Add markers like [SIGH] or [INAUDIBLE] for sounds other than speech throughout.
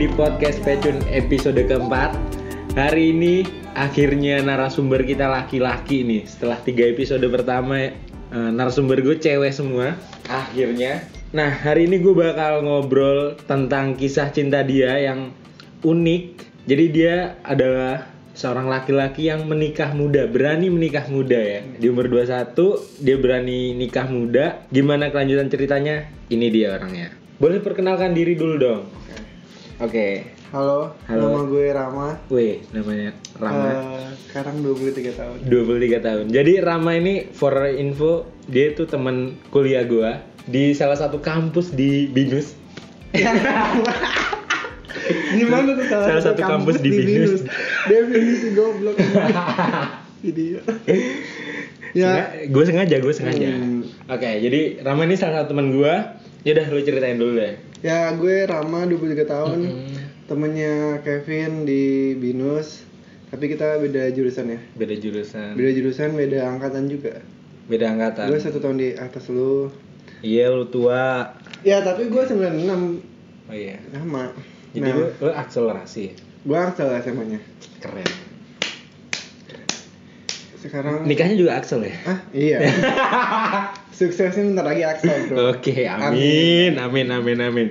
di podcast Pecun episode keempat Hari ini akhirnya narasumber kita laki-laki nih Setelah tiga episode pertama eh, narasumber gue cewek semua Akhirnya Nah hari ini gue bakal ngobrol tentang kisah cinta dia yang unik Jadi dia adalah seorang laki-laki yang menikah muda, berani menikah muda ya. Di umur 21 dia berani nikah muda. Gimana kelanjutan ceritanya? Ini dia orangnya. Boleh perkenalkan diri dulu dong. Oke. Halo, Halo. nama gue Rama. Wih, namanya Rama. Eh, sekarang 23 tahun. 23 tahun. Jadi Rama ini for info, dia tuh teman kuliah gua di salah satu kampus di Binus. [LAUGHS] Gimana tuh Salah satu kampus di Binus. Definisi [LAUGHS] goblok. [LAUGHS] Video. ya, gue sengaja, gue sengaja. Hmm. Oke, jadi Rama ini salah satu teman gua. Ya udah lu ceritain dulu deh. Ya gue Rama 23 tahun. Hmm. Temennya Kevin di Binus. Tapi kita beda jurusan ya. Beda jurusan. Beda jurusan, beda angkatan juga. Beda angkatan. Gue satu tahun di atas lu. Iya lu tua. Ya, tapi gue 96 Oh iya. sama. Jadi nah, lu, lu akselerasi. gue Axel SMA-nya. Keren. Sekarang Nikahnya juga Axel ya? Ah, iya. [LAUGHS] Suksesnya bentar lagi Axel, Bro. [LAUGHS] Oke, amin, amin, amin, amin.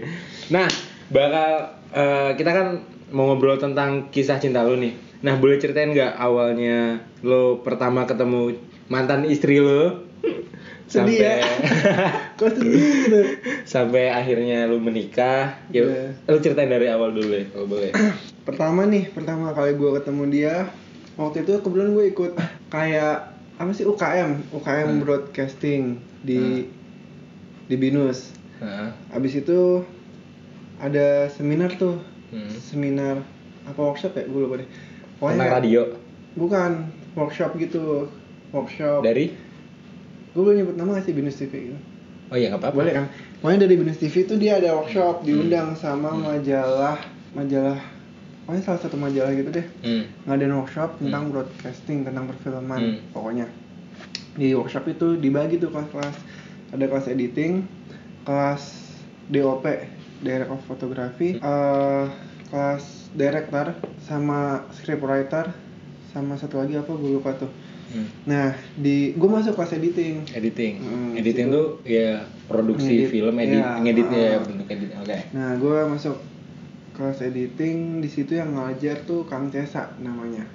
Nah, bakal eh, kita kan mau ngobrol tentang kisah cinta lu nih. Nah, boleh ceritain nggak awalnya lo pertama ketemu mantan istri lo? [LAUGHS] Sedih ya. [LAUGHS] Kok sedih gitu? sampai akhirnya lu menikah. Ya, Iya. lu ceritain dari awal dulu ya, kalau boleh. [CLEARS THROAT] Pertama nih, pertama kali gue ketemu dia, waktu itu kebetulan gue ikut kayak apa sih UKM, UKM Hmm. broadcasting di di Binus. Heeh. Abis itu ada seminar tuh, Hmm. seminar apa workshop ya? Gue lupa deh. Tentang radio Bukan workshop gitu, workshop. dari Gue boleh nyebut nama gak sih Binus TV gitu? Oh iya nggak apa-apa. Boleh kan? Pokoknya dari Binus TV itu dia ada Hmm. workshop diundang sama majalah majalah pokoknya salah satu majalah gitu deh Hmm. ngadain workshop tentang broadcasting tentang perfilman Hmm. pokoknya di workshop itu dibagi tuh kelas-kelas ada kelas editing kelas DOP direct of photography eh, kelas director sama scriptwriter sama satu lagi apa gue lupa tuh Hmm. nah di gue masuk kelas editing Editing. Hmm, editing situ. tuh ya produksi Ngedit, film, edit, iya, ngeditnya ya ah. bentuk edit. Oke. Nah, gue masuk kelas editing di situ yang ngajar tuh Kang Cesa namanya.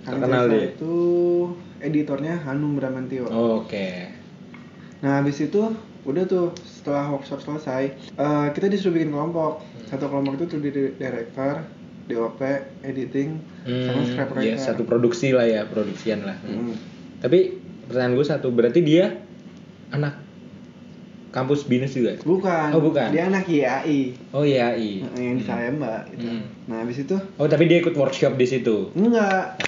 Kang Terkenal dia. itu editornya Hanum Bramantio. Oke. Nah, habis itu udah tuh setelah workshop selesai, eh, kita disuruh bikin kelompok. Satu kelompok itu terdiri dari director, DOP, editing, sama Hmm, ya scriptwriter. satu produksi lah ya, produksian lah. Hmm. Hmm. Tapi pertanyaan gue satu, berarti dia anak kampus binus juga? Bukan. Oh, bukan. Dia anak IAI. Oh iya, iya. Nah, yang di Salemba gitu. Hmm. Nah, habis itu Oh tapi dia ikut workshop di situ. enggak.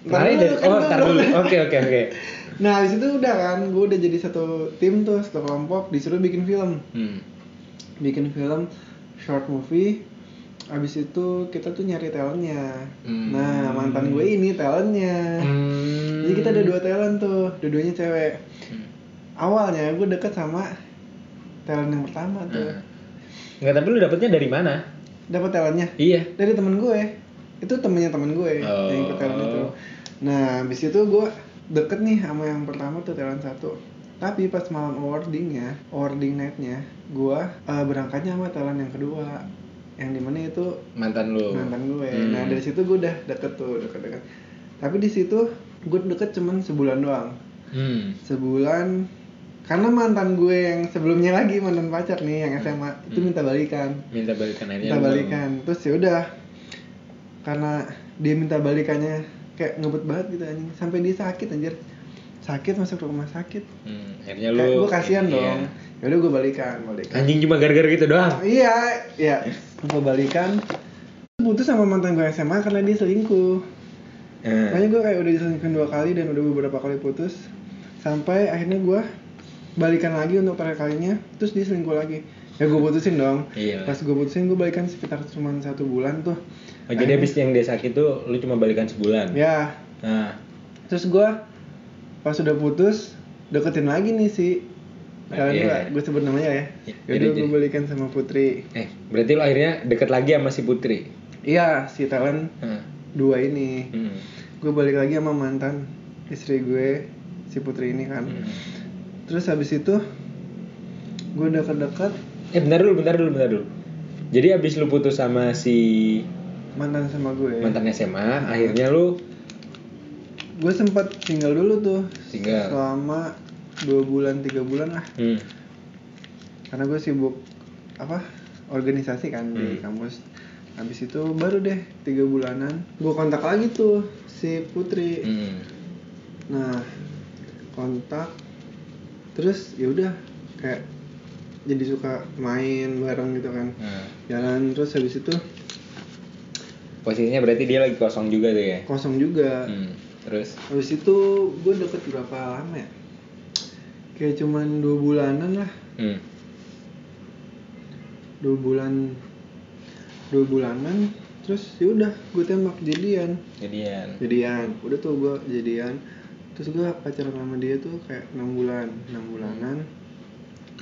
Ntar Makanya dulu, dari, kan oh ntar dulu. Oke oke oke. Nah, habis itu udah kan, gue udah jadi satu tim tuh, satu kelompok, disuruh bikin film. Hmm. Bikin film short movie. Habis itu kita tuh nyari talentnya. Hmm. Nah, mantan gue ini talentnya. Hmm. Jadi kita ada dua talent tuh, dua-duanya cewek. Hmm. Awalnya gue deket sama talent yang pertama tuh. Nah. Enggak tapi lu dapetnya dari mana? Dapat talentnya Iya. dari temen gue. Itu temennya temen gue yang ikut talent itu. Oh. Nah, habis itu gue deket nih sama yang pertama tuh talent satu. Tapi pas malam awardingnya, awarding nightnya, gue uh, berangkatnya sama talent yang kedua. Yang di mana itu Mantan lu. mantan gue. Hmm. Nah dari situ gue udah deket tuh, deket-deket. Tapi di situ gue deket cuman sebulan doang. Hmm. Sebulan karena mantan gue yang sebelumnya lagi mantan pacar nih yang SMA itu Hmm. minta balikan Minta balikan akhirnya. minta balikan terus ya udah karena dia minta balikannya kayak ngebet banget gitu anjing sampai dia sakit anjir sakit masuk rumah sakit Hmm. Akhirnya lu. kayak gue kasihan iya. dong ya udah gue balikan balikan Anjing cuma gara-gara gitu doang. iya iya gue balikan putus sama mantan gue SMA karena dia selingkuh Nah. makanya gue kayak udah diselingkuhin dua kali dan udah beberapa kali putus sampai akhirnya gue balikan lagi untuk terakhir kalinya terus dia selingkuh lagi ya gue putusin dong Iya. pas gue putusin gue balikan sekitar cuma satu bulan tuh Oh, jadi abis yang dia sakit tuh lu cuma balikan sebulan. ya Nah. terus gue pas udah putus deketin lagi nih si Kalian Iya. gue sebut namanya ya. Iya, Yaudah jadi- gue balikan sama Putri. Eh, berarti lo akhirnya deket lagi sama si Putri. Iya, si Talent Hah. dua ini. Hmm. Gue balik lagi sama mantan istri gue, si Putri ini kan. Hmm. Terus habis itu gue deket-deket Eh, bentar dulu, bentar dulu, bentar dulu. Jadi abis lu putus sama si mantan sama gue. mantan SMA, akhirnya lu Gue sempat tinggal dulu tuh. Tinggal. Selama dua bulan tiga bulan lah. hmm. Karena gue sibuk apa organisasi kan di Hmm. kampus. Habis itu baru deh tiga bulanan. Gue kontak lagi tuh si Putri. Hmm. Nah kontak. Terus ya udah kayak jadi suka main bareng gitu kan. Nah, Jalan terus habis itu posisinya berarti dia lagi kosong juga tuh ya. kosong juga. Hmm. Terus Habis itu gue deket berapa lama ya? Kayak cuman dua bulanan lah hmm. Dua bulan Dua bulanan Terus ya udah gue tembak jadian jadian. Jadian Udah tuh gue jadian Terus gue pacaran sama dia tuh kayak 6 bulan 6 bulanan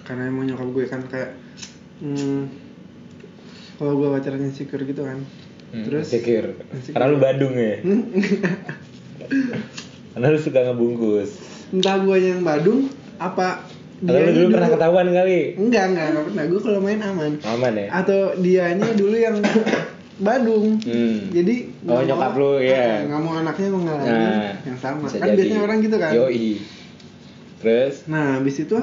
Karena emang nyokap gue kan kayak hmm, Kalau gue pacaran insecure gitu kan Hmm, Terus insecure. Insecure. Karena lu Badung ya. [LAUGHS] Karena lu suka ngebungkus. Entah gue yang Badung Apa Atau lu dulu pernah ketahuan kali. Enggak, enggak, enggak pernah. Gue kalau main aman. Aman ya? Atau dianya dulu yang [LAUGHS] Badung. Hmm. Jadi Oh, nyokap mau- lu, iya. ah, nggak mau anaknya mengalami Nah, yang sama. Kan jadi. biasanya orang gitu kan. Yoi. Terus Nah, habis itu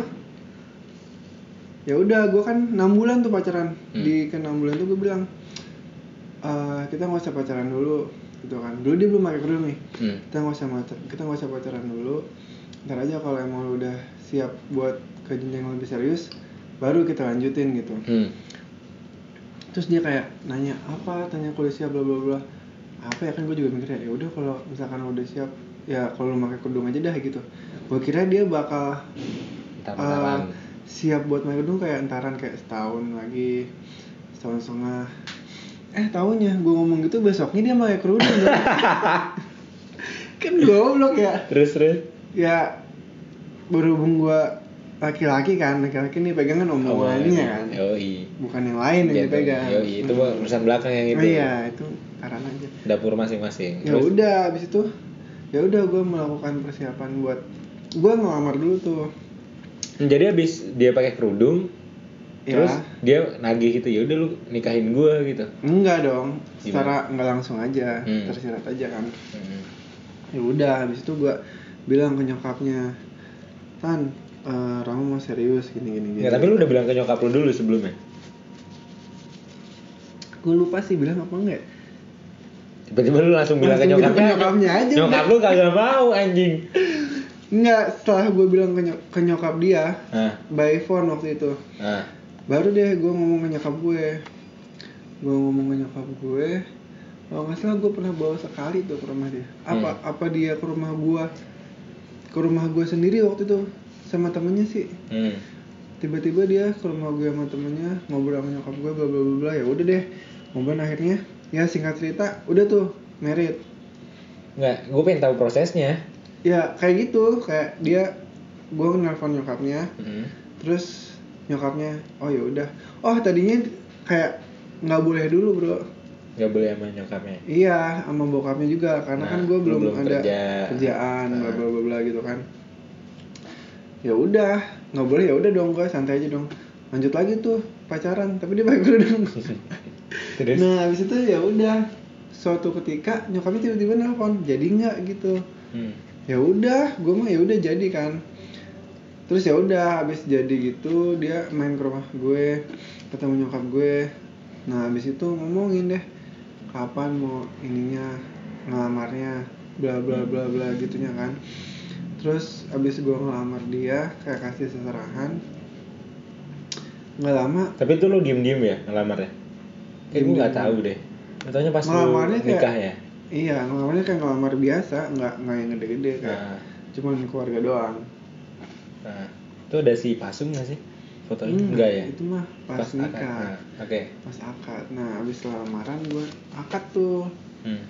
ya udah gue kan enam bulan tuh pacaran. Hmm. Di ke enam bulan tuh gue bilang "Eh, kita nggak usah pacaran dulu gitu kan. Dulu dia belum pakai kerudung nih. hmm. Kita nggak usah kita nggak usah pacaran dulu. Ntar aja kalau emang lu udah siap buat ke jenjang yang lebih serius, baru kita lanjutin gitu. Hmm. terus dia kayak nanya apa tanya kuliah siap bla bla bla apa ya kan gue juga mikirnya ya udah kalau misalkan lo udah siap ya kalau lo pakai kerudung aja dah gitu gue kira dia bakal Entar-entaran. uh, siap buat pakai kerudung kayak entaran kayak setahun lagi setahun setengah eh tahunya gue ngomong gitu besoknya dia pakai kerudung kan [LAUGHS] kan goblok ya Terus terus. ya berhubung gue laki-laki kan laki-laki nih pegangan omongannya kan Yoi. bukan yang lain yang dipegang Yoi, itu Hmm. urusan belakang yang itu. Oh iya itu taran aja Dapur masing-masing. ya udah abis itu ya udah gue melakukan persiapan buat gue ngelamar dulu tuh Jadi abis dia pakai kerudung, ya terus dia nagih gitu, ya udah lu nikahin gua gitu. enggak dong secara nggak langsung aja Hmm. tersirat aja kan Hmm. ya udah habis itu gue bilang ke nyokapnya tan eh, Rama mau serius gini gini gini Nggak, tapi lu udah bilang ke nyokap lu dulu sebelumnya. gue lupa sih bilang apa enggak Tiba-tiba lu langsung bilang ke bilang nyokapnya. ke nyokapnya aja, Nyokap lu kagak mau anjing. Enggak setelah gue bilang ke, nyok- ke nyokap dia Nah, by phone waktu itu. Nah. baru deh gue ngomong ke nyokap gue. Gue ngomong ke nyokap gue. Kalau nggak salah gue pernah bawa sekali tuh ke rumah dia. Apa apa dia ke rumah gue ke rumah gue sendiri waktu itu sama temennya sih. Hmm. tiba-tiba dia ke rumah gue sama temennya ngobrol sama nyokap gue bla bla bla bla. Ya udah deh ngobrol. Akhirnya ya singkat cerita udah tuh merit Nggak, gue pengen tahu prosesnya. Ya kayak gitu kayak dia gue nelfon nyokapnya Hmm. terus nyokapnya oh ya udah oh tadinya kayak nggak boleh dulu bro Gak boleh sama nyokapnya. iya sama bokapnya juga karena Nah, kan gue lu belum, belum ada kerja. kerjaan bla Nah. bla bla bla gitu kan ya udah nggak boleh ya udah dong gue santai aja dong lanjut lagi tuh pacaran tapi dia pakai kerudung [LAUGHS] Terus? nah habis itu ya udah suatu ketika nyokapnya tiba-tiba nelpon jadi nggak gitu Hmm. Ya udah gue mah ya udah jadi kan terus ya udah habis jadi gitu dia main ke rumah gue ketemu nyokap gue nah habis itu ngomongin deh kapan mau ininya ngelamarnya bla bla bla bla gitunya kan terus habis gue ngelamar dia kayak kasih seserahan nggak lama Tapi itu lu diem-diem ya ngelamarnya? Kayak gue Diem-diem. gak tahu deh. Katanya pas lu Ngelamarnya kayak- nikah ya? Iya ngelamarnya kayak ngelamar biasa nggak nggak yang gede-gede kayak Nah, cuman keluarga doang nah. Itu ada si Pasung gak sih? Fotonya? Hmm, Enggak ya? itu mah pas, akad. nikah Nah, Oke. pas akad nah abis lamaran gue akad tuh Hmm.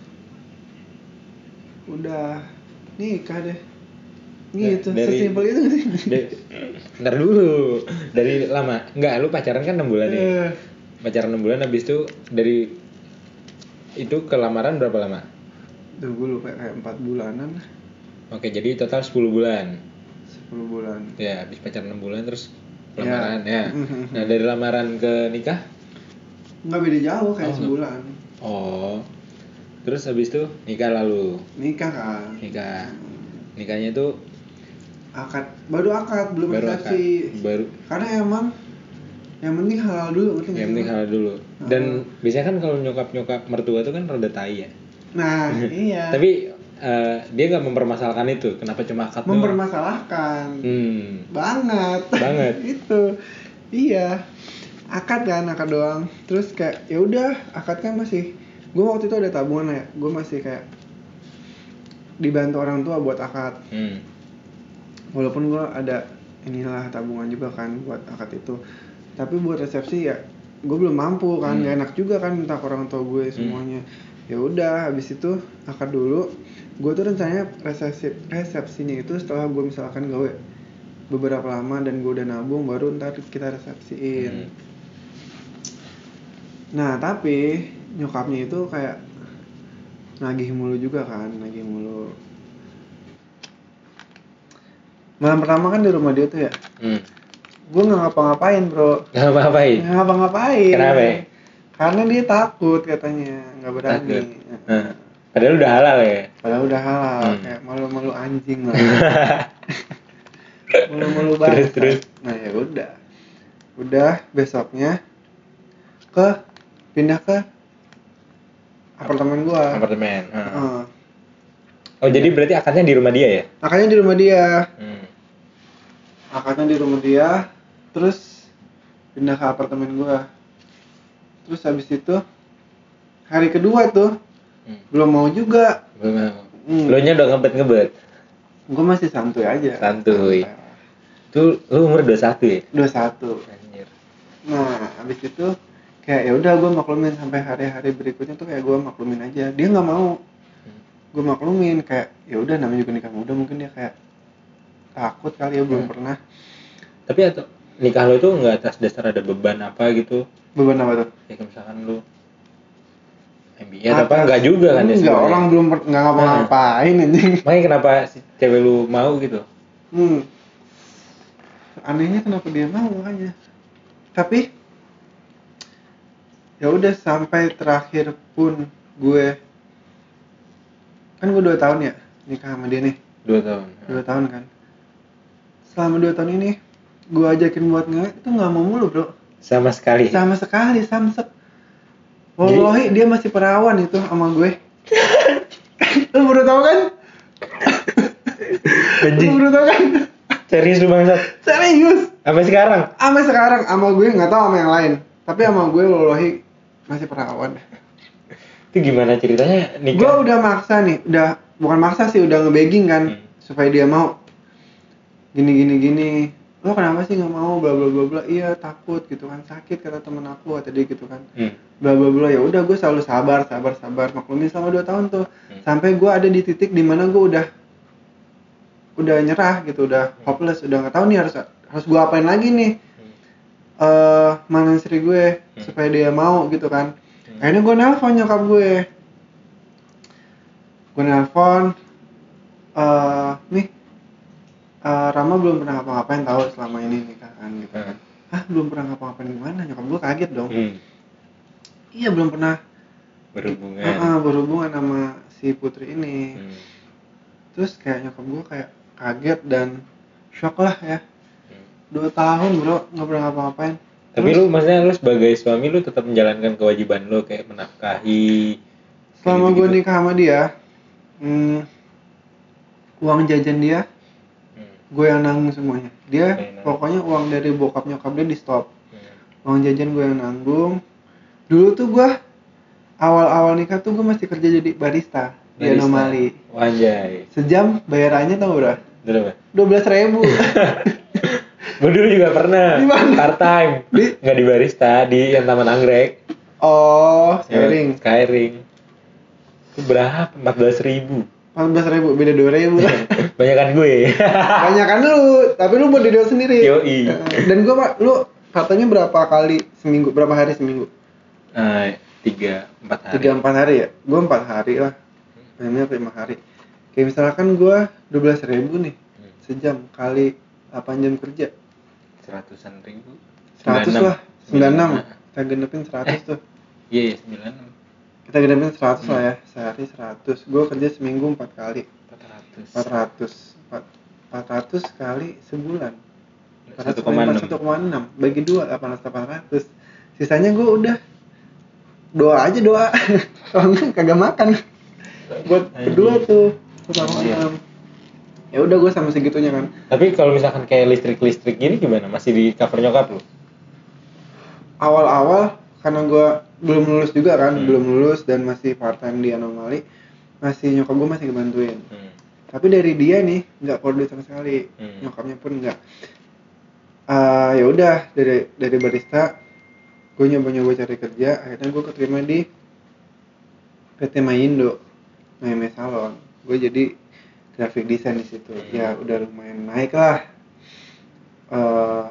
udah nikah deh gitu Dari- sesimpel itu nggak sih [LAUGHS] Ntar dulu dari lama nggak lu pacaran kan enam bulan ya Eh, pacaran enam bulan habis itu dari itu ke lamaran berapa lama? Duh, gue lupa kayak empat bulanan oke jadi total 10 bulan. 10 bulan. Ya habis pacaran enam bulan terus Ya. lamaran ya. [LAUGHS] Nah dari lamaran ke nikah? Nggak beda jauh kayak Oh, sebulan. oh. Terus habis itu nikah lalu? Nikah kan nikah. Nikahnya itu? Akad. Baru akad belum baru akad. Baru. Karena emang yang penting halal dulu ngerti yang penting halal dulu dan biasanya kan kalau nyokap nyokap mertua tuh kan rada tai ya. Nah [LAUGHS] iya. Tapi eh, dia nggak mempermasalahkan itu. Kenapa cuma akad doang? mempermasalahkan. Hmm. Banget. [LAUGHS] Banget. itu. Iya. Akad kan akad doang. Terus kayak ya udah akad kan masih gue waktu itu ada tabungan ya. Gue masih kayak dibantu orang tua buat akad. Hmm. Walaupun gue ada inilah tabungan juga kan buat akad itu. Tapi buat resepsi ya gue belum mampu kan Hmm. gak enak juga kan minta ke orang tua gue semuanya. Ya udah habis itu akad dulu. Gue tuh rencananya resepsi resepsinya itu setelah gue misalkan gawe beberapa lama dan gue udah nabung baru ntar kita resepsiin. Hmm. nah tapi nyokapnya itu kayak nagih mulu juga kan nagih mulu. Malam pertama kan di rumah dia tuh ya? Hmm gue nggak ngapa-ngapain bro nggak apa-apain nggak ngapa-ngapain Kenapa? karena dia takut katanya nggak berani Takut. Nah, padahal udah halal ya padahal udah halal Hmm. kayak malu-malu anjing lah [LAUGHS] malu-malu banget Terus, terus. nah ya udah udah besoknya ke pindah ke apartemen gua apartemen hmm. Heeh. oh jadi berarti akadnya di rumah dia ya akadnya di rumah dia hmm. akadnya di rumah dia terus pindah ke apartemen gua terus habis itu hari kedua tuh Hmm. belum mau juga belum mau Hmm. lo nya udah ngebet ngebet gue masih santuy aja Santuy. tuh lu umur 21 ya dua satu Anjir. nah habis itu kayak ya udah gue maklumin sampai hari-hari berikutnya tuh kayak gue maklumin aja dia nggak mau Hmm. gue maklumin kayak ya udah namanya juga nikah muda mungkin dia kayak takut kali ya belum Hmm. pernah tapi atau nikah lo itu nggak atas dasar ada beban apa gitu? Beban apa tuh? Ya misalkan lu MBA atau apa enggak juga kan ya enggak orang belum nggak ngapa-ngapain anjing. Makanya kenapa si cewek lu mau gitu? Hmm. anehnya kenapa dia mau makanya. Tapi ya udah sampai terakhir pun gue kan gue dua tahun ya nikah sama dia nih. Dua tahun dua tahun kan. Selama dua tahun ini gue ajakin buat ngewe itu nggak mau mulu bro. Sama sekali. Sama sekali samsek. Wallahi dia masih perawan itu sama gue. [LAUGHS] Lu baru tahu kan? [LAUGHS] Lu baru tahu kan? Serius lu bangsat? Serius. Sampai sekarang? Sama sekarang sama gue nggak tahu sama yang lain. Tapi sama gue wallahi masih perawan. Itu gimana ceritanya? Gue nikah udah maksa nih udah bukan maksa sih udah ngebegging kan Hmm. supaya dia mau. Gini gini gini lo kenapa sih nggak mau bla bla bla bla? Iya takut gitu kan. Sakit kata temen aku kata dia gitu kan. Hmm. bla bla bla ya udah gue selalu sabar sabar sabar. Maklumin selama dua tahun tuh. Hmm. sampai gue ada di titik di mana gue udah udah nyerah gitu udah hopeless udah nggak tahu nih harus harus gue apain lagi nih. Eh mana istri gue Hmm. supaya dia mau gitu kan. Hmm. akhirnya gue nelpon nyokap gue. Gue nelpon eh nih eh, Rama belum pernah ngapa-ngapain tahu selama ini nikah kan gitu kan ah belum pernah ngapa-ngapain gimana nyokap gue kaget dong Hmm. iya belum pernah berhubungan Heeh, berhubungan sama si putri ini Hmm. terus kayak nyokap gue kayak kaget dan shock lah ya Hmm. dua tahun bro nggak pernah ngapa-ngapain tapi Terus, lu maksudnya lu sebagai suami lu tetap menjalankan kewajiban lu kayak menafkahi selama gue gitu-gitu. nikah sama dia hmm, uang jajan dia. Gue yang nanggung semuanya dia Oke, nah. pokoknya uang dari bokap nyokap dia di stop Hmm. uang jajan gue yang nanggung dulu tuh gue awal-awal nikah tuh gue masih kerja jadi barista, di Barista. anomali Wanjay. sejam bayarannya tau berapa Berapa? dua belas ribu [LAUGHS] Gue dulu juga pernah Di mana? part time. Di- Nggak di barista di yang Taman Anggrek. oh sharing Skyring. Itu berapa? 14 ribu. 14 ribu beda dua ribu [LAUGHS] lah Banyak kan gue. banyak kan lu tapi lu buat diri lu sendiri Yoi. Eh, dan gua pak lu katanya berapa kali seminggu berapa hari seminggu Eh, tiga, empat hari. tiga empat hari ya gua empat hari lah banyak lima hari kayak misalkan gua dua belas ribu nih Hmm. sejam kali 8 jam kerja Seratusan ribu. 100 96. lah 96 Nah, kita genepin 100 tuh Iya, iya, sembilan enam. Kita genepin 100 lah Hmm. ya sehari 100 gua kerja seminggu empat kali Empat ratus. 400 Empat- 400 kali sebulan Satu koma enam. 1,6 bagi dua 800 800 sisanya gue udah doa aja doa [LAUGHS] kalau enggak kagak makan buat berdua tuh 1,6 Anjing. ya udah gue sama segitunya kan Tapi kalau misalkan kayak listrik-listrik gini gimana? Masih di cover nyokap lu? awal-awal karena gue belum lulus juga kan Hmm. belum lulus dan masih part time di anomali masih nyokap gue masih ngebantuin Hmm. tapi dari dia nih nggak duit sama sekali Hmm. nyokapnya pun nggak Ah, ya udah dari dari barista gue nyoba nyoba cari kerja akhirnya gue keterima di PT Maindo Maime Salon gue jadi graphic design di situ Hmm. ya udah lumayan naik lah Eh,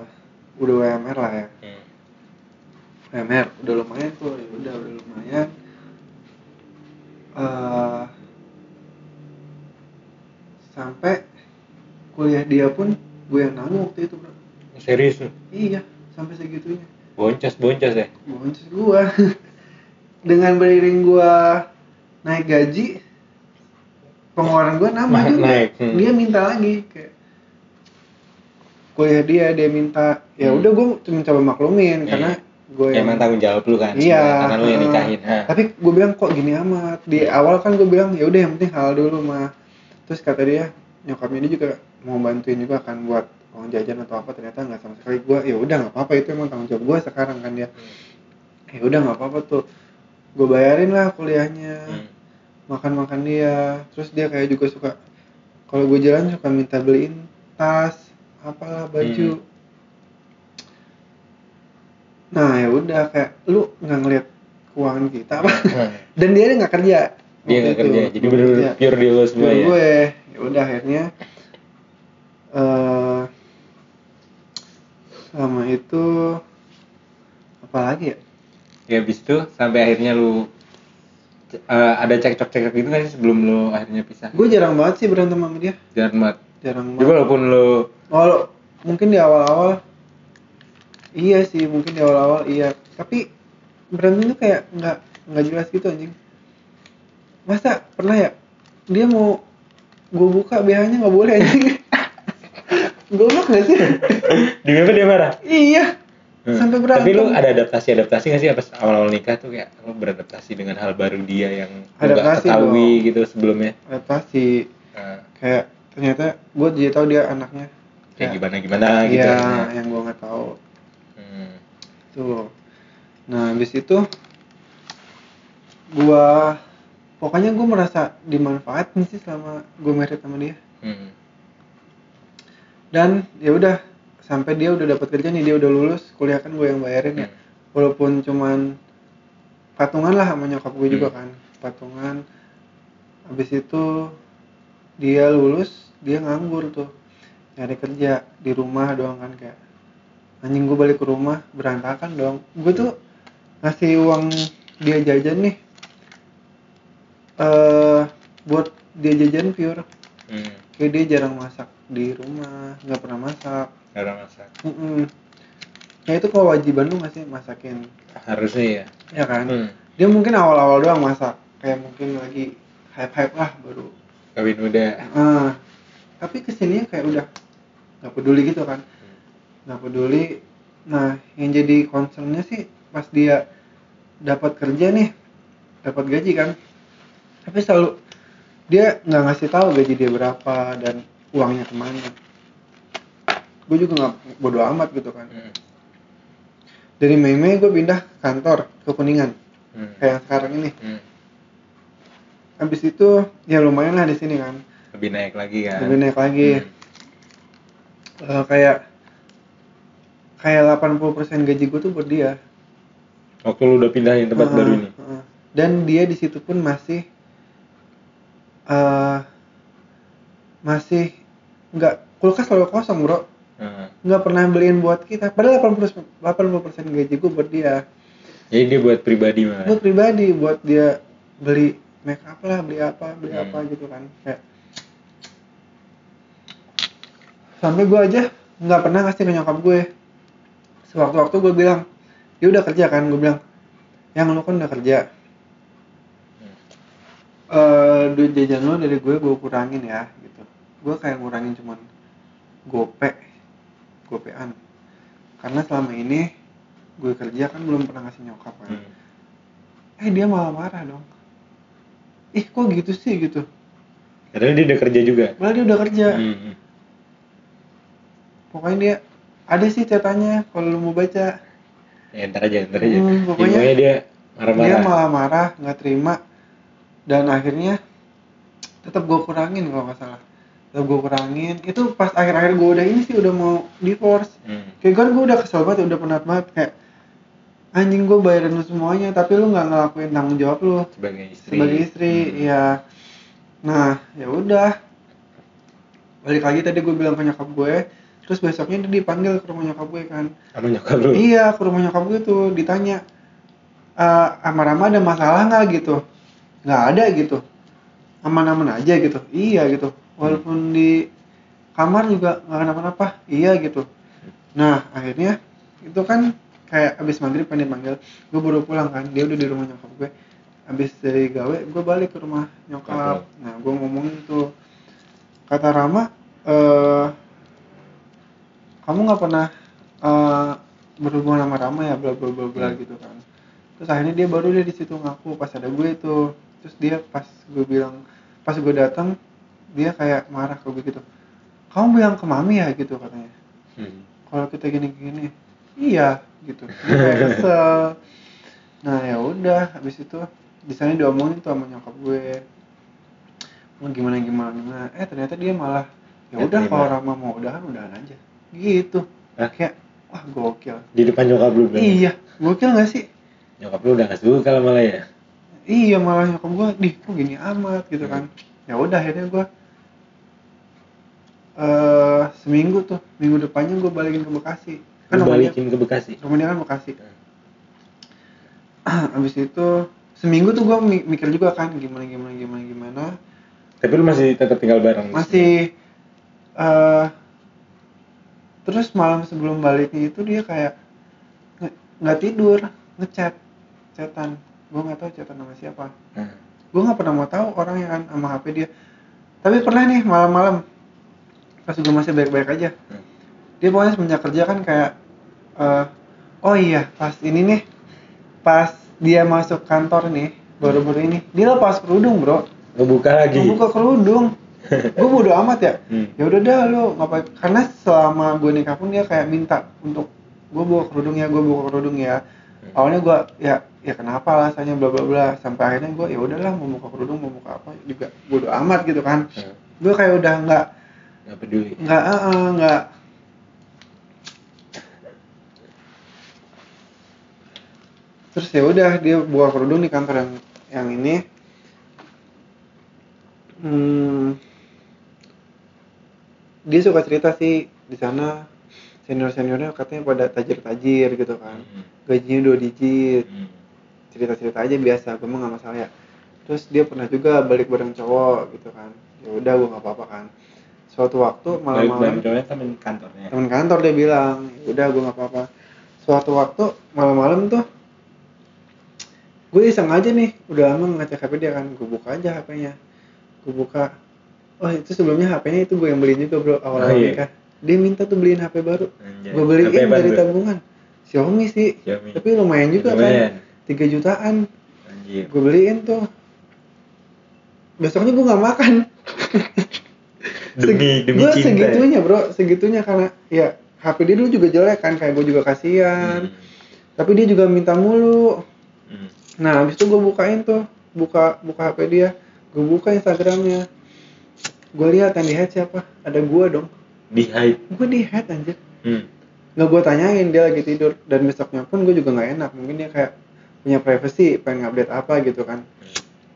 udah WMR lah ya Hmm. WMR udah lumayan tuh ya udah udah lumayan Eh, sampai kuliah dia pun gue yang nanggung waktu itu bro Serius iya sampai segitunya Boncos, boncos ya? boncos gua [LAUGHS] dengan beriring gua naik gaji pengeluaran gua nambah Ma- juga naik, hmm. dia minta lagi kayak kuliah dia dia minta ya Hmm. udah gua cuma coba maklumin Iya. karena gue Ya, emang tanggung jawab lu kan? Iya, Karena lu yang nikahin. Ha. tapi gue bilang kok gini amat di Hmm. awal kan gue bilang ya udah yang penting halal dulu mah terus kata dia nyokapnya dia juga mau bantuin juga kan buat uang jajan atau apa ternyata nggak sama sekali gue ya udah nggak apa-apa itu emang tanggung jawab gue sekarang kan dia ya udah nggak apa-apa tuh gue bayarin lah kuliahnya Hmm. makan-makan dia terus dia kayak juga suka kalau gue jalan suka minta beliin tas apalah baju Hmm. Nah ya udah kayak lu nggak ngeliat keuangan kita apa Hmm. [LAUGHS] dan dia nggak kerja Dia nggak kerja, jadi bener-bener kerja. pure di lu semua ya? gue ya udah akhirnya eh sama itu apa lagi ya Ya habis itu sampai akhirnya lu eh, ada cekcok-cekcok gitu kan sih sebelum lu akhirnya pisah? gue jarang banget sih berantem sama dia Jangan banget. jarang Jadi banget walaupun lu Walau mungkin di awal-awal iya sih mungkin di awal-awal iya tapi berantem tuh kayak nggak nggak jelas gitu anjing masa pernah ya dia mau gue buka BH nya nggak boleh anjing [LAUGHS] goblok gak sih di apa dia marah? iya Hmm. sampai berantem Tapi lu ada adaptasi-adaptasi gak sih pas awal-awal nikah tuh kayak lu beradaptasi dengan hal baru dia yang lu gak Adaptasi ketahui dong. gitu sebelumnya? adaptasi Nah, kayak ternyata gue jadi tahu dia anaknya kayak gimana-gimana gitu. iya yang gue nggak tahu. Tuh. Nah, habis itu gua pokoknya gua merasa dimanfaatin sih selama gua married sama dia. Hmm. Dan ya udah sampai dia udah dapat kerja nih, dia udah lulus, kuliah kan gue yang bayarin ya. Hmm. Walaupun cuman patungan lah sama nyokap gue juga Hmm. kan, patungan. Habis itu dia lulus, dia nganggur tuh. Nyari kerja di rumah doang kan kayak anjing gue balik ke rumah berantakan dong gue tuh ngasih uang dia jajan nih eh buat dia jajan pure Hmm. kayak dia jarang masak di rumah nggak pernah masak Cara masak. Mm-mm. ya itu kewajiban lu nggak sih masakin Harusnya ya. ya kan Hmm. dia mungkin awal-awal doang masak kayak mungkin lagi hype-hype lah baru Kawin muda. ah tapi ke sininya kayak udah nggak peduli gitu kan nggak peduli nah yang jadi concernnya sih pas dia dapat kerja nih dapat gaji kan tapi selalu dia nggak ngasih tahu gaji dia berapa dan uangnya ke mana gue juga nggak bodo amat gitu kan Hmm. dari Mei Mei gue pindah kantor ke kuningan Hmm. kayak sekarang ini Hmm. habis itu ya lumayan lah di sini kan Lebih naik lagi kan. lebih naik lagi Hmm. Eh, kayak kayak 80% gaji gue tuh buat dia. Waktu lu udah pindahin tempat Heeh, baru ini. heeh. dan dia di situ pun masih eh masih nggak kulkas selalu kosong bro. Nggak pernah beliin buat kita. Padahal 80 80% gaji gue buat dia. Jadi dia buat pribadi malah buat pribadi buat dia beli make up lah beli apa beli Hmm. apa gitu kan. Kayak sampai gue aja nggak pernah ngasih ke nyokap gue sewaktu-waktu gue bilang dia udah kerja kan gue bilang. Yang lu kan udah kerja. Eh duit jajan lo dari gue gue kurangin ya gitu. Gue kayak ngurangin cuman gope gopean. Karena selama ini gue kerja kan belum pernah ngasih nyokap kan. Hmm. eh dia malah marah dong. Ih kok gitu sih? Gitu. Padahal dia udah kerja juga? Padahal dia udah kerja. Hmm. pokoknya dia ada sih catatannya kalau lu mau baca. Ya ntar aja ntar aja. Hmm, Ya, pokoknya dia dia marah-marah. malah marah nggak terima. Dan akhirnya tetap gue kurangin kalau nggak salah. Tetap gue kurangin. Itu pas akhir-akhir gue udah ini sih udah mau divorce. Hmm. kayak kan gue udah kesel banget udah penat banget. Kayak anjing gue bayarin lu semuanya tapi lu nggak ngelakuin tanggung jawab lu. Sebagai istri. Sebagai istri Hmm. ya nah ya udah. Balik lagi tadi gue bilang ke nyokap gue terus besoknya dia dipanggil ke rumah nyokap gue kan. Sama nyokap lu? Iya ke rumah nyokap gue tuh ditanya "Eh, Rama-Rama ada masalah nggak? Gitu. Nggak ada gitu. Aman-aman aja gitu. Iya gitu. Walaupun di kamar juga nggak kenapa-napa. Iya gitu. Nah akhirnya itu kan kayak abis maghrib kan dipanggil. Gue baru pulang kan dia udah di rumah nyokap gue. Abis dari gawe gue balik ke rumah nyokap. Nah gue ngomongin tuh kata Rama eh kamu nggak pernah eh, berhubungan sama Rama ya bla bla bla bla Hmm. gitu kan. Terus akhirnya dia baru dia di situ ngaku pas ada gue itu. Terus dia pas gue bilang pas gue datang dia kayak marah ke gue gitu. Kamu bilang ke mami ya gitu katanya. Hmm. kalau kita gini gini iya gitu. Dia kayak kesel. Nah ya udah habis itu di sana diomongin tuh sama nyokap gue. Mau gimana gimana gimana eh ternyata dia malah ya Ya, udah kalau Rama mau udahan udahan aja gitu. Hah? kayak wah gokil. Di depan nyokap lu berarti? iya. Gokil gak sih? Nyokap lu udah gak suka lah malah ya? Iya malah nyokap gue di kok gini amat gitu kan. Ya udah akhirnya gue eh seminggu tuh minggu depannya gue balikin ke Bekasi. Lu rumah dia- balikin ke Bekasi? rumah dia kan Bekasi. [CLEARS THROAT] Abis itu seminggu tuh gue mikir juga kan gimana gimana gimana gimana. Tapi lu masih tetap tinggal bareng masih eh terus malam sebelum baliknya itu dia kayak nggak tidur ngechat chatan. Gue nggak tahu chatan sama siapa. Nah, gue nggak pernah mau tahu orangnya kan sama HP dia. Tapi pernah nih malam-malam. Pas gue masih baik-baik aja. Hmm. dia pokoknya semenjak kerja kan kayak eh, oh iya pas ini nih pas dia masuk kantor nih baru-baru ini. Dia lepas kerudung bro. Ngebuka lagi? Buka kerudung gue bodo amat ya? Hmm. ya udah dah lo ngapain? Karena selama gue nikah pun dia kayak minta untuk gue bawa kerudung ya gue bawa kerudung ya. Hmm. awalnya gue ya ya kenapa alasannya bla bla bla. Sampai akhirnya gue ya udahlah mau buka kerudung mau buka apa juga bodo amat gitu kan. Hmm. gue kayak udah nggak nggak peduli. Nggak eh, nggak. Terus ya udah dia buka kerudung di kantor yang yang ini. Hmm, dia suka cerita sih di sana. Senior seniornya katanya pada tajir tajir gitu kan. Hmm. gajinya dua digit. Hmm. cerita cerita aja biasa gue mah nggak masalah ya. Terus dia pernah juga balik bareng cowok gitu kan. Ya udah gue nggak apa apa kan. Suatu waktu malam-malam temen kantornya? Temen kantor dia bilang "Ya udah gue nggak apa-apa. Suatu waktu malam-malam tuh gue iseng aja nih. Udah lama ngecek HP dia kan. Gue buka aja HP-nya gue buka oh itu sebelumnya HP-nya itu gue yang beliin juga bro awal awal Oh, iya. nikah dia minta tuh beliin HP baru Anjay. gue beliin apaan dari tuh? tabungan Xiaomi sih Xiaomi. tapi lumayan juga Lumayan. kan 3 jutaan Anjir. gue beliin tuh besoknya gue nggak makan [LAUGHS] demi demi gue cinta ya? segitunya bro segitunya karena ya HP dia dulu juga jelek kan kayak gue juga kasihan Hmm. tapi dia juga minta mulu Hmm. nah habis itu gue bukain tuh buka buka HP dia gue buka Instagramnya gue lihat yang di head siapa? Ada gue dong. Di hide. Gue di head anjir. Hmm. nggak gue tanyain dia lagi tidur. Dan besoknya pun gue juga nggak enak. Mungkin dia kayak punya privacy pengen update apa gitu kan.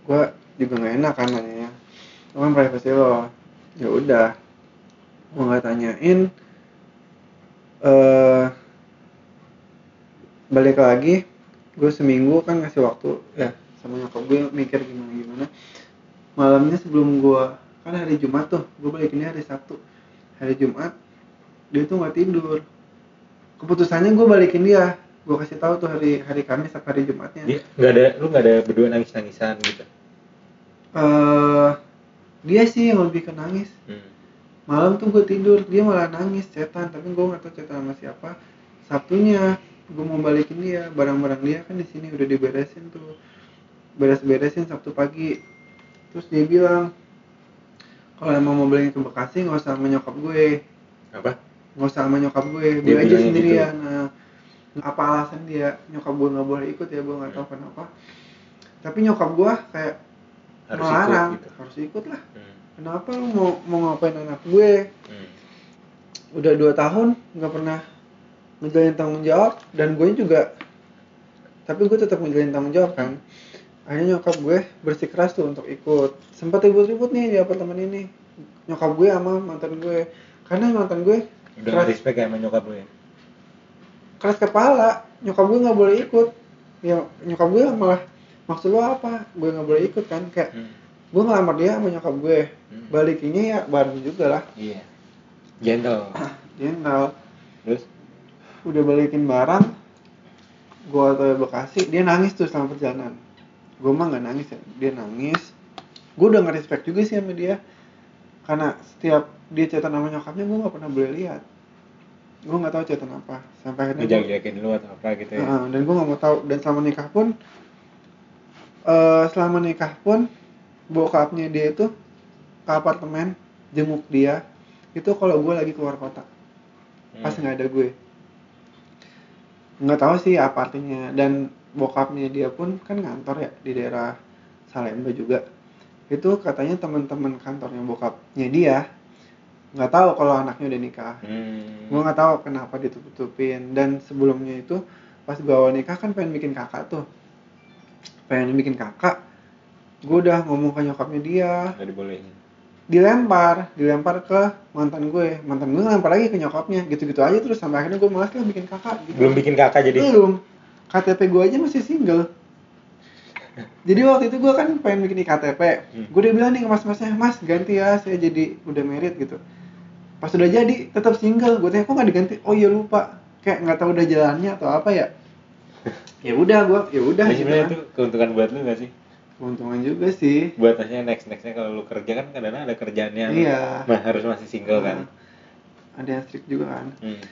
Gue juga nggak enak kan itu kan privacy lo. Ya udah. Gue nggak tanyain. Eh balik lagi. Gue seminggu kan ngasih waktu. Ya. Sama nyokap gue mikir gimana gimana malamnya sebelum gue kan hari Jumat tuh gue balikinnya hari Sabtu. Hari Jumat dia tuh nggak tidur. Keputusannya gue balikin dia. Gue kasih tahu tuh hari hari Kamis atau hari Jumatnya. Dia nggak ada lu nggak ada berdua nangis nangisan gitu. eh dia sih yang lebih ke nangis. Hmm. malam tuh gue tidur dia malah nangis cetan. Tapi gue nggak tahu cetan sama siapa. Sabtunya gue mau balikin dia. Barang-barang dia kan di sini udah diberesin tuh. Beres-beresin sabtu pagi. Terus dia bilang kalau emang mau beliin ke Bekasi nggak usah sama nyokap gue. Apa? nggak usah sama nyokap gue. Dia gue aja sendirian. nah apa alasan dia? Nyokap gue nggak boleh ikut ya gue nggak tahu kenapa. Tapi nyokap gue kayak Harus melarang. ikut gitu. harus ikut lah. Hmm. kenapa lu mau mau ngapain anak gue? Hmm. udah dua tahun nggak pernah ngejalin tanggung jawab. Dan gue juga tapi gue tetap ngejalin tanggung jawab kan akhirnya nyokap gue bersikeras tuh untuk ikut sempat ribut-ribut nih di apartemen ini nyokap gue sama mantan gue karena mantan gue Udah Keras. respect ya sama nyokap lu ya? keras kepala nyokap gue nggak boleh ikut ya nyokap gue malah maksud lo apa gue nggak boleh ikut kan kayak Hmm. gue ngelamar dia sama nyokap gue Hmm. balikinnya ya bareng juga lah Iya. Gentle. [CLEARS THROAT] jenderal Terus? udah balikin barang gue atau Bekasi dia nangis tuh selama perjalanan gue mah nggak nangis ya. Dia nangis. Gue udah nggak respect juga sih sama dia. Karena setiap dia chatan sama nyokapnya gue nggak pernah boleh lihat. Gue nggak tahu chatan apa. Sampai akhirnya gua- Ngejaga-jagain lu atau apa gitu ya? Heeh, dan gue nggak mau tahu. Dan selama nikah pun eh selama nikah pun bokapnya dia itu ke apartemen jenguk dia itu kalau gue lagi keluar kota. Pas Hmm. nggak ada gue. Nggak tahu sih apa artinya. Dan bokapnya dia pun kan ngantor ya di daerah Salemba juga itu katanya teman-teman kantornya bokapnya dia nggak tahu kalau anaknya udah nikah Hmm. gue nggak tahu kenapa ditutup-tutupin dan sebelumnya itu pas gue awal nikah kan pengen bikin kakak tuh pengen bikin kakak gue udah ngomong ke nyokapnya dia Nggak dibolehin. dilempar dilempar ke mantan gue mantan gue ngelempar lagi ke nyokapnya gitu-gitu aja terus sampai akhirnya gue malas lah bikin kakak gitu. Belum bikin kakak jadi. belum KTP gue aja masih single jadi waktu itu gue kan pengen bikin KTP Hmm. gue udah bilang nih ke mas-masnya mas ganti ya saya jadi udah married gitu pas udah jadi tetap single gue tanya kok nggak diganti oh iya lupa kayak nggak tahu udah jalannya atau apa ya [LAUGHS] ya udah gue ya udah gitu sebenarnya kan. itu keuntungan buat lu gak sih? keuntungan juga sih Buat maksudnya next nextnya kalau lu kerja kan kadang ada kerjaan yang iya harus masih single kan. ada yang strict juga kan Hmm.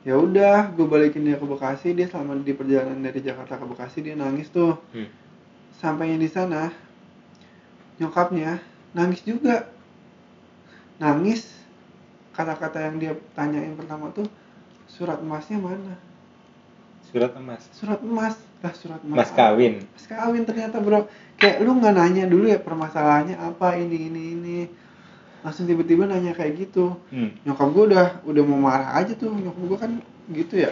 Ya udah gue balikin dia ke Bekasi dia selama di perjalanan dari Jakarta ke Bekasi dia nangis tuh Hmm. sampainya di sana nyokapnya nangis juga nangis kata-kata yang dia tanyain pertama tuh surat emasnya mana Surat emas. surat emas lah surat emas Mas kawin. mas kawin ternyata bro kayak lu nggak nanya dulu ya permasalahannya apa ini ini ini langsung tiba-tiba nanya kayak gitu. Hmm. nyokap gue udah udah mau marah aja tuh. Nyokap gue kan gitu ya.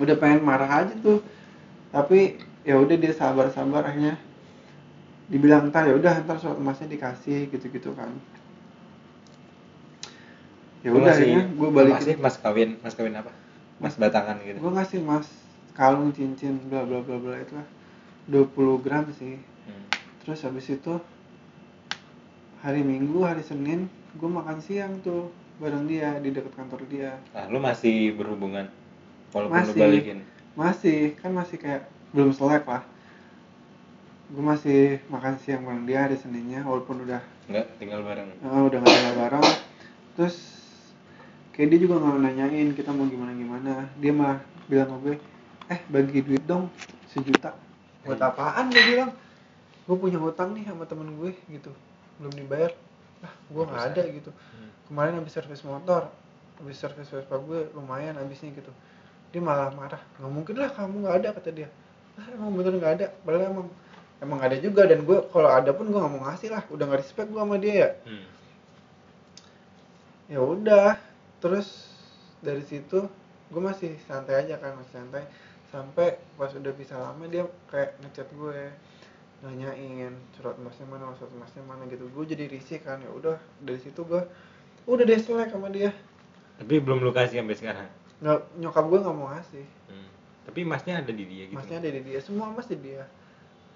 Udah pengen marah aja tuh. Tapi ya udah dia sabar sabar akhirnya. Dibilang ntar ya udah ntar surat emasnya dikasih gitu gitu kan. Ya udah akhirnya gue lu balikin. ngasih mas kawin, mas kawin apa? Mas batangan gitu. gue ngasih mas kalung cincin bla bla bla bla itu lah 20 gram sih. Hmm. terus habis itu hari minggu hari senin gue makan siang tuh bareng dia di dekat kantor dia. Nah, lu masih berhubungan? Walaupun lu Masih. balikin. masih kan masih kayak belum selek lah. Gue masih makan siang bareng dia hari seninnya walaupun udah Enggak, tinggal bareng. eh, udah gak tinggal bareng. Terus kayak dia juga nggak nanyain kita mau gimana gimana dia mah bilang sama gue eh bagi duit dong sejuta. Buat apaan gue bilang? Gue punya hutang nih sama temen gue gitu belum dibayar ah gue nggak ada gitu. Hmm. kemarin habis servis motor habis servis Vespa gue lumayan habisnya gitu. Dia malah marah nggak mungkin lah kamu nggak ada kata dia. Ah emang bener nggak ada? Padahal emang emang ada juga dan gue kalau ada pun gue nggak mau ngasih lah udah nggak respect gue sama dia ya. Hmm. ya udah terus dari situ gue masih santai aja kan masih santai. Sampai pas udah bisa lama dia kayak ngechat gue nanyain surat emasnya mana surat emasnya mana gitu gue jadi risih kan ya udah dari situ gue udah deh selek sama dia Tapi belum lu kasih sampai sekarang. nggak nyokap gue nggak mau ngasih Hmm. Tapi emasnya ada di dia gitu. emasnya ada di dia semua emas di dia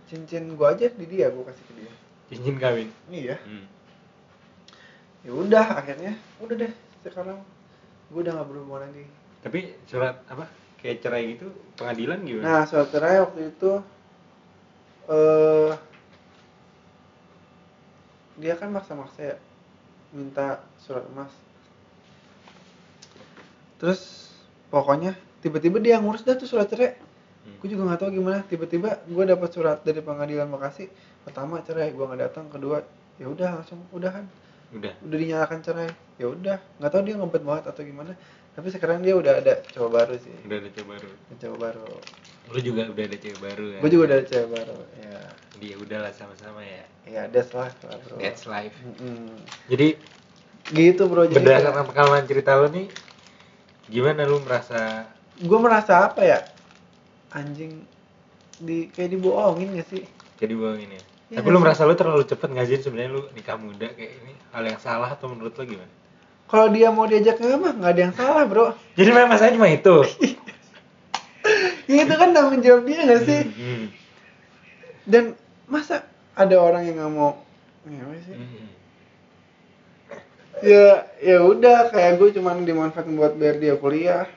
cincin gue aja di dia gue kasih ke dia Cincin kawin. iya Hmm. ya udah akhirnya udah deh sekarang gue udah nggak berhubungan lagi Tapi surat apa? Kayak cerai gitu pengadilan gimana? nah surat cerai waktu itu eh dia kan maksa-maksa ya minta surat emas. Terus pokoknya tiba-tiba dia ngurus dah tuh surat cerai Hmm. gue juga nggak tahu gimana tiba-tiba gue dapat surat dari pengadilan Bekasi. Pertama cerai gue nggak datang. Kedua ya udah langsung udahan. Udah. udah dinyalakan cerai. Ya udah nggak tahu dia ngebet banget atau gimana tapi sekarang dia udah ada cowok baru sih Udah ada cewek baru. Ada cowok baru Lu juga udah ada cewek baru ya? gue juga udah ada cewek baru ya Dia udahlah sama-sama ya. ya that's life lah bro That's life. Mm-mm. Jadi gitu bro jadi berdasarkan pengalaman cerita lu nih gimana lu merasa gue merasa apa ya anjing di kayak dibohongin gak sih jadi bohongin ya? Iya Tapi lu merasa lu terlalu cepet nggak sih sebenarnya lu nikah muda kayak ini hal yang salah atau menurut lu gimana? Kalau dia mau diajak ke mah nggak ada yang salah bro Jadi memang masalahnya cuma itu. [LAUGHS] ya itu kan tanggung jawab dia gak sih Hmm. dan masa ada orang yang nggak mau ngewe sih Hmm. ya ya udah kayak gue cuman dimanfaatin buat bayar dia kuliah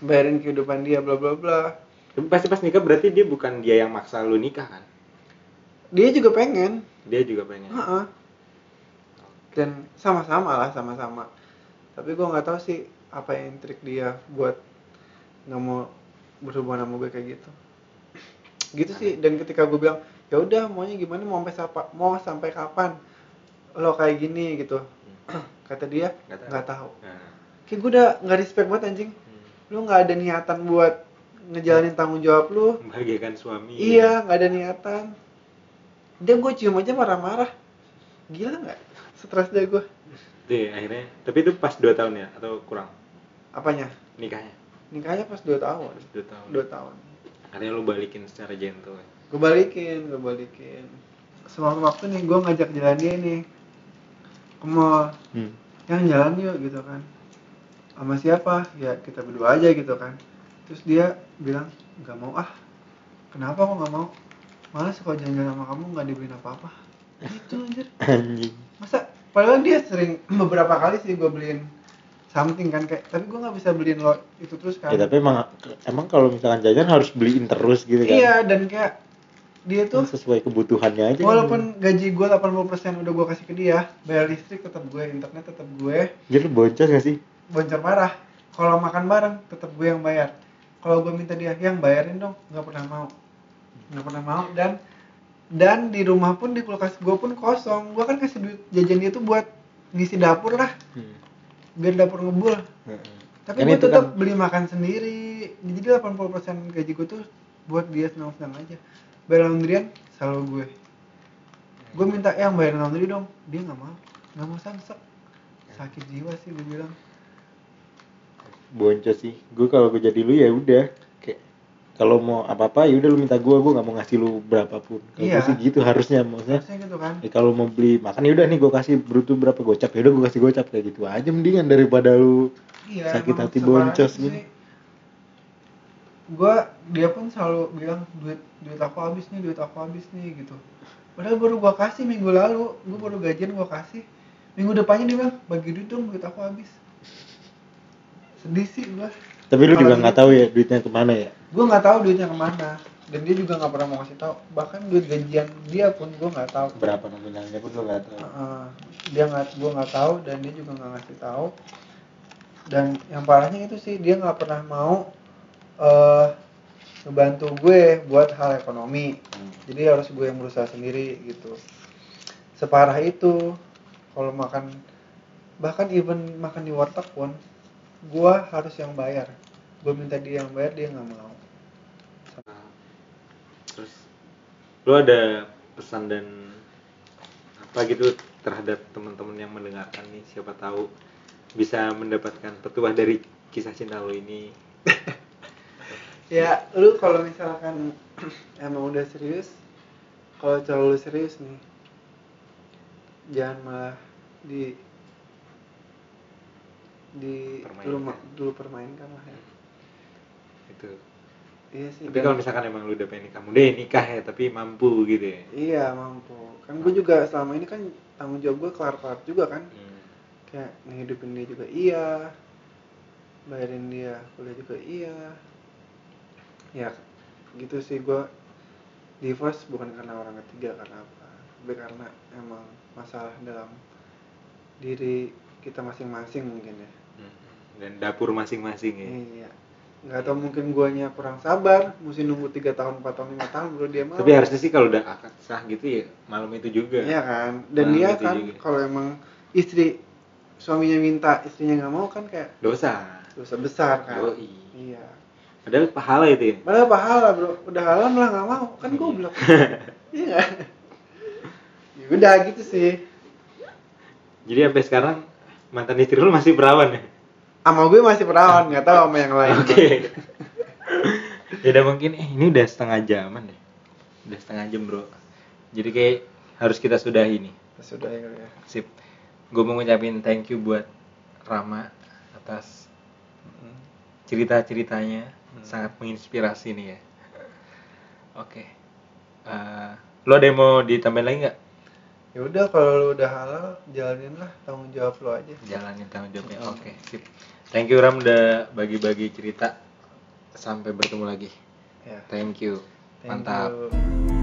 bayarin kehidupan dia bla bla bla pasti pas nikah berarti dia bukan dia yang maksa lu nikah kan? dia juga pengen Dia juga pengen. Heeh. Dan sama-sama lah sama-sama. Tapi gue nggak tahu sih apa yang trik dia buat nggak mau berhubungan sama gue kayak gitu. Gitu sih. Dan ketika gue bilang ya udah maunya gimana? Mau sampai sapa mau sampai kapan? Lo kayak gini gitu. [CLEARS THROAT] Kata dia Nggak tahu. tahu. Nah. kayak gue udah nggak respect banget anjing. Hmm. lu nggak ada niatan buat ngejalanin tanggung jawab lu. Membahagiakan suami. iya nggak ada niatan. Dia gue cium aja marah-marah. Gila nggak stres deh gue Deh, akhirnya. Tapi itu pas 2 tahun ya atau kurang apanya nikahnya? nikahnya pas 2 tahun 2 tahun. 2 tahun Akhirnya lu balikin secara gentle. ya? gue balikin gue balikin sewaktu waktu nih gue ngajak jalan dia nih ke mall Hmm. yang jalan yuk gitu kan sama siapa ya kita berdua aja gitu kan terus dia bilang nggak mau ah kenapa kok nggak mau malah kalau jalan-jalan sama kamu nggak dibeliin apa-apa itu anjir [LAUGHS] Anjing. masa padahal dia sering [CLEARS THROAT] beberapa kali sih gue beliin something kan kayak tapi gue nggak bisa beliin lo itu terus kan Ya tapi emang emang kalau misalkan jajan harus beliin terus gitu kan. iya dan kayak dia tuh Sesuai kebutuhannya aja. kan. walaupun gaji gue 80% udah gue kasih ke dia bayar listrik tetap gue internet tetap gue Jadi lu boncos gak sih? boncor parah kalau makan bareng tetap gue yang bayar kalau gue minta dia yang bayarin dong nggak pernah mau nggak pernah mau dan dan di rumah pun di kulkas gue pun kosong. Gue kan kasih duit jajan dia tuh buat ngisi dapur lah. Biar dapur ngebul. Tapi Kan gue tetap kan- beli makan sendiri. Jadi 80% gaji gue tuh buat dia senang-senang aja. Bayar laundryan selalu gue. Gue minta "Eh, yang bayar laundry dong. Dia nggak mau. Nggak mau samsek sakit jiwa sih gue bilang. Boncos sih. Gue kalau gue jadi lu ya udah kalau mau apa-apa ya udah lu minta gue, gue nggak mau ngasih lu berapapun. Kalau Iya. gue sih gitu harusnya maksudnya. harusnya gitu kan Ya, kalau mau beli makan ya udah nih gue kasih bruto berapa gocap ya udah gue kasih gocap kayak gitu aja mendingan daripada lu iya, sakit hati boncos itu gitu. gua dia pun selalu bilang duit duit aku habis nih duit aku habis nih gitu padahal baru gua kasih minggu lalu gua baru gajian gua kasih minggu depannya dia bilang bagi duit dong duit aku habis sedih sih gua Tapi lu juga nggak tahu ya duitnya ke mana ya. Gua nggak tahu duitnya ke mana. Dan dia juga nggak pernah mau kasih tahu. Bahkan duit gajian dia pun gua nggak tahu. Berapa nominalnya pun lu nggak tahu. Heeh. dia nggak gua nggak tahu dan dia juga nggak ngasih tahu. Dan yang parahnya itu sih dia nggak pernah mau eh ngebantu gue buat hal ekonomi. Hmm. jadi harus gue yang berusaha sendiri gitu. Separah itu kalau makan bahkan even makan di warteg pun gue harus yang bayar gue minta dia yang bayar dia nggak mau Terus lu ada pesan dan apa gitu terhadap teman-teman yang mendengarkan nih siapa tahu bisa mendapatkan petuah dari kisah cinta lu ini. [LAUGHS] ya lu kalau misalkan [CLEARS THROAT] emang udah serius kalau terlalu serius nih jangan malah di di Permainkan. dulu dulu permainkan lah ya itu. Iya sih tapi kalau misalkan emang lu udah pengen nikah muda ya nikah ya tapi mampu gitu ya? Iya mampu. Kan gue juga selama ini kan tanggung jawab gue kelar kelar juga kan. Hmm. kayak ngehidupin dia juga iya bayarin dia kuliah juga iya. Ya gitu sih gue divorce bukan karena orang ketiga karena apa? Tapi karena emang masalah dalam diri kita masing-masing mungkin ya. Hmm. dan dapur masing-masing ya? Iya nggak tahu mungkin guanya kurang sabar mesti nunggu tiga tahun 4 tahun lima tahun baru dia mau. Tapi harusnya sih kalau udah akad sah gitu ya malam itu juga. Iya kan? Dan Nah, dia kan kalau emang istri suaminya minta istrinya nggak mau kan kayak dosa. dosa besar kan? Yoi. iya. Padahal pahala itu ya? Malah pahala bro, udah halal malah nggak mau, kan Iya. goblok. Iya nggak? Ya udah gitu sih. jadi sampai sekarang mantan istri lu masih perawan ya Sama gue masih perawan, nggak tahu sama yang lain. Oke. ya udah mungkin eh, ini udah setengah jaman deh. Udah setengah jam, Bro. Jadi kayak harus kita sudahi nih. Sudah ya ya. Sip. Gue mau ngucapin thank you buat Rama atas cerita-ceritanya sangat menginspirasi nih ya. Oke. Eh, lo ada yang mau ditambahin lagi nggak? Ya udah kalau lu udah halal, jalanin lah tanggung jawab lu aja. Jalanin tanggung jawabnya. Oke, sip. Thank you Ram udah bagi-bagi cerita. Sampai bertemu lagi. Ya. Thank you. thank Mantap. you.